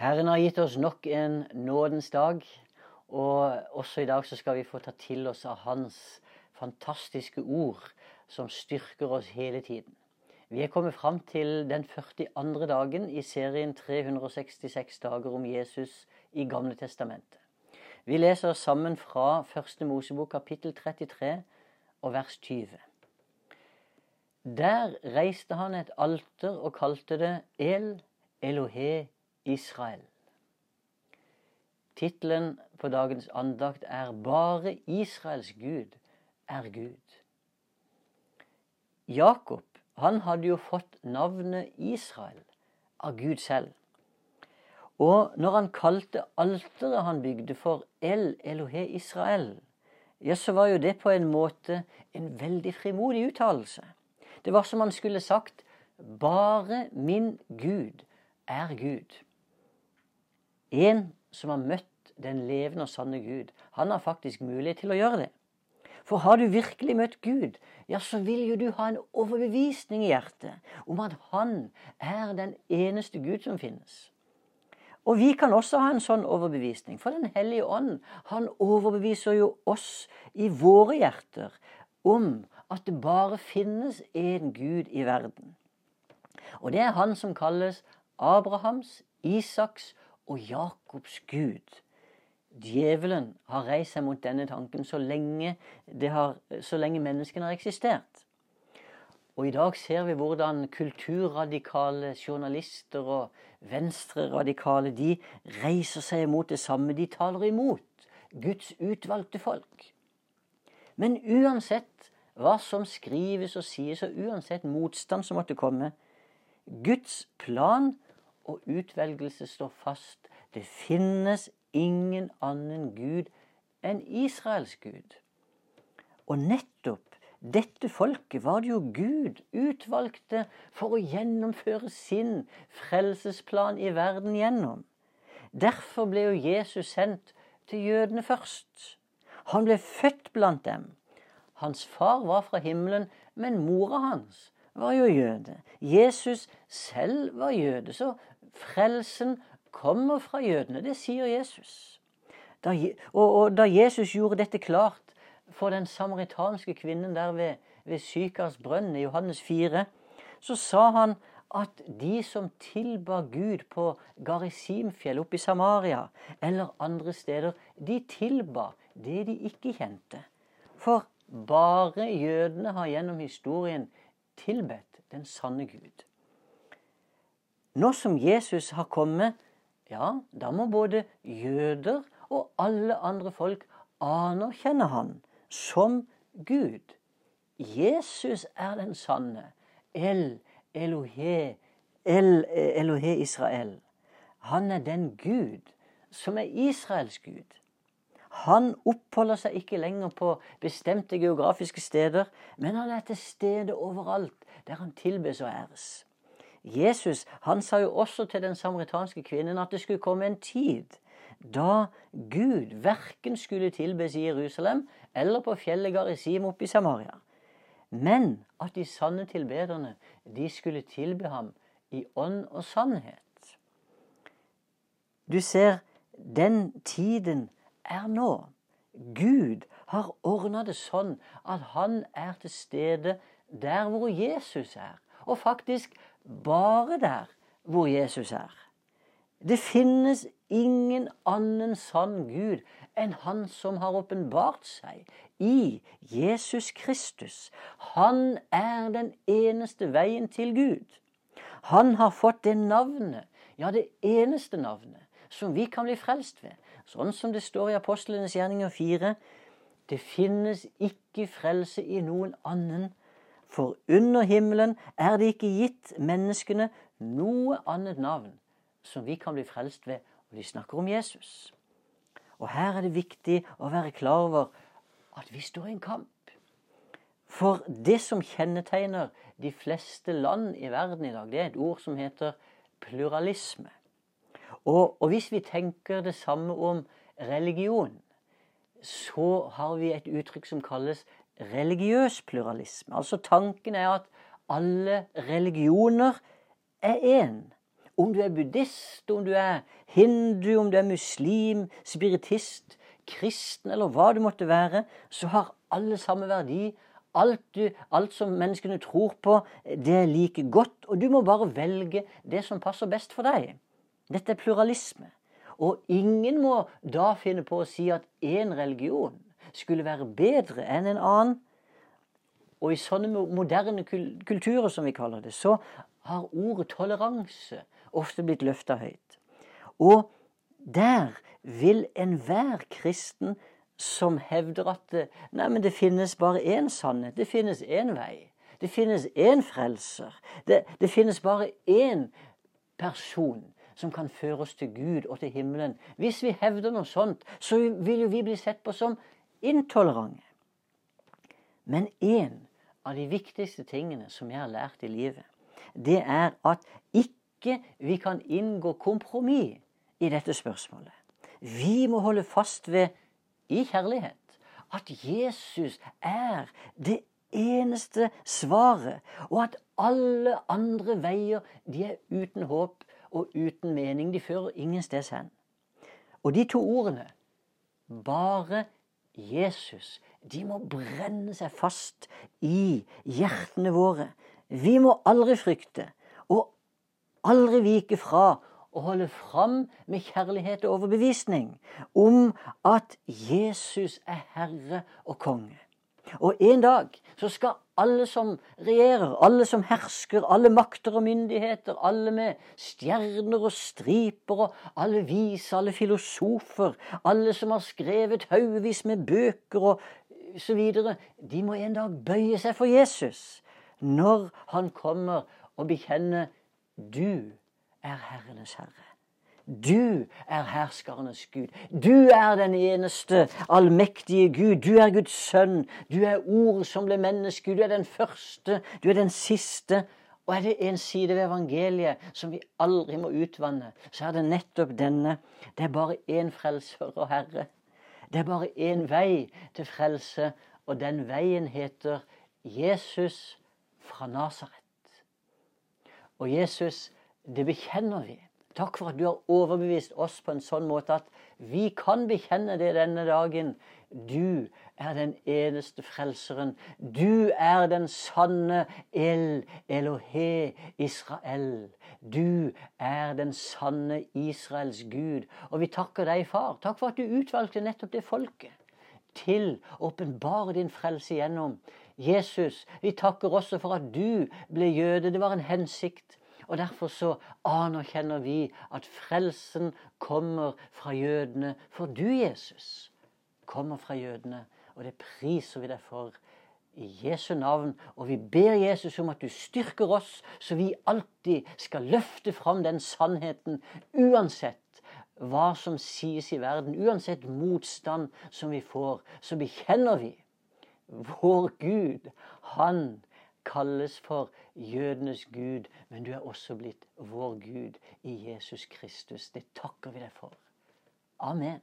Herren har gitt oss nok en nådens dag, og også i dag så skal vi få ta til oss av Hans fantastiske ord, som styrker oss hele tiden. Vi er kommet fram til den 42. dagen i serien 366 dager om Jesus i Gamle testamentet. Vi leser sammen fra Første Mosebok kapittel 33 og vers 20. Der reiste han et alter og kalte det El Elohe Israel. Tittelen på dagens andakt er 'Bare Israels Gud er Gud'. Jakob han hadde jo fått navnet Israel av Gud selv. Og når han kalte alteret han bygde for El Elohe Israel, ja, så var jo det på en måte en veldig frimodig uttalelse. Det var som han skulle sagt 'Bare min Gud er Gud'. En som har møtt den levende og sanne Gud, han har faktisk mulighet til å gjøre det. For har du virkelig møtt Gud, ja, så vil jo du ha en overbevisning i hjertet om at Han er den eneste Gud som finnes. Og vi kan også ha en sånn overbevisning, for Den hellige ånd han overbeviser jo oss i våre hjerter om at det bare finnes én Gud i verden. Og det er han som kalles Abrahams, Isaks og Jakobs Gud. Djevelen har reist seg mot denne tanken så lenge, har, så lenge menneskene har eksistert. Og i dag ser vi hvordan kulturradikale journalister og venstreradikale de reiser seg mot det samme. De taler imot Guds utvalgte folk. Men uansett hva som skrives og sies, og uansett motstand som måtte komme, Guds plan og utvelgelse står fast. Det finnes ingen annen Gud enn Israels Gud. Og nettopp dette folket var det jo Gud utvalgte for å gjennomføre sin frelsesplan i verden gjennom. Derfor ble jo Jesus sendt til jødene først. Han ble født blant dem. Hans far var fra himmelen, men mora hans var jo jøde. Jesus selv var jøde, så frelsen kommer fra jødene. Det sier Jesus. Da, og, og, da Jesus gjorde dette klart for den samaritanske kvinnen der ved, ved Sykars brønn i Johannes 4, så sa han at de som tilba Gud på Garisimfjell oppe i Samaria eller andre steder, de tilba det de ikke kjente. For bare jødene har gjennom historien tilbedt den sanne Gud. Nå som Jesus har kommet, ja, da må både jøder og alle andre folk anerkjenne han som Gud. Jesus er den sanne. El Elohe, El Elohe Israel. Han er den Gud som er Israels Gud. Han oppholder seg ikke lenger på bestemte geografiske steder, men han er til stede overalt der han tilbes og æres. Jesus han sa jo også til den samaritanske kvinnen at det skulle komme en tid da Gud verken skulle tilbes i Jerusalem eller på fjellet Garisim oppe i Samaria, men at de sanne tilbederne de skulle tilbe ham i ånd og sannhet. Du ser, den tiden er nå. Gud har ordna det sånn at han er til stede der hvor Jesus er. Og faktisk bare der hvor Jesus er. Det finnes ingen annen sann Gud enn Han som har åpenbart seg i Jesus Kristus. Han er den eneste veien til Gud. Han har fått det navnet, ja, det eneste navnet, som vi kan bli frelst ved. Sånn som det står i Apostlenes gjerninger 4. Det finnes ikke frelse i noen annen for under himmelen er det ikke gitt menneskene noe annet navn som vi kan bli frelst ved. Og de snakker om Jesus. Og her er det viktig å være klar over at vi står i en kamp. For det som kjennetegner de fleste land i verden i dag, det er et ord som heter pluralisme. Og, og hvis vi tenker det samme om religion, så har vi et uttrykk som kalles religiøs pluralisme. Altså tanken er at alle religioner er én. Om du er buddhist, om du er hindu, om du er muslim, spiritist, kristen eller hva du måtte være, så har alle samme verdi. Alt, du, alt som menneskene tror på, det er like godt, og du må bare velge det som passer best for deg. Dette er pluralisme. Og ingen må da finne på å si at én religion skulle være bedre enn en annen. Og i sånne moderne kulturer, som vi kaller det, så har ordet toleranse ofte blitt løfta høyt. Og der vil enhver kristen som hevder at nei, men det finnes bare én sannhet, det finnes én vei, det finnes én frelser, det, det finnes bare én person som kan føre oss til Gud og til himmelen. Hvis vi hevder noe sånt, så vil jo vi bli sett på som intolerante. Men én av de viktigste tingene som jeg har lært i livet, det er at ikke vi kan inngå kompromiss i dette spørsmålet. Vi må holde fast ved, i kjærlighet, at Jesus er det eneste svaret, og at alle andre veier de er uten håp og uten mening. De fører ingensteds hen. Og de to ordene, bare Jesus, de må brenne seg fast i hjertene våre. Vi må aldri frykte og aldri vike fra å holde fram med kjærlighet og overbevisning om at Jesus er herre og konge. Og en dag så skal alle som regjerer, alle som hersker, alle makter og myndigheter, alle med stjerner og striper, og alle vise, alle filosofer, alle som har skrevet haugevis med bøker og så videre, de må en dag bøye seg for Jesus når han kommer og bekjenner du er herrenes herre. Du er herskernes Gud. Du er den eneste allmektige Gud. Du er Guds sønn. Du er ord som ble menneske. Du er den første. Du er den siste. Og er det en side ved evangeliet som vi aldri må utvanne, så er det nettopp denne. Det er bare én frelser og herre. Det er bare én vei til frelse, og den veien heter Jesus fra Nasaret. Og Jesus, det bekjenner vi. Takk for at du har overbevist oss på en sånn måte at vi kan bekjenne det denne dagen. Du er den eneste frelseren. Du er den sanne El Elohe Israel. Du er den sanne Israels Gud. Og vi takker deg, far. Takk for at du utvalgte nettopp det folket til å åpenbare din frelse gjennom. Jesus, vi takker også for at du ble jøde. Det var en hensikt. Og Derfor så anerkjenner vi at frelsen kommer fra jødene. For du, Jesus, kommer fra jødene. Og det priser vi deg for i Jesu navn. Og vi ber Jesus om at du styrker oss, så vi alltid skal løfte fram den sannheten uansett hva som sies i verden. Uansett motstand som vi får, så bekjenner vi vår Gud. Han kalles for jødenes Gud, men du er også blitt vår Gud i Jesus Kristus. Det takker vi deg for. Amen.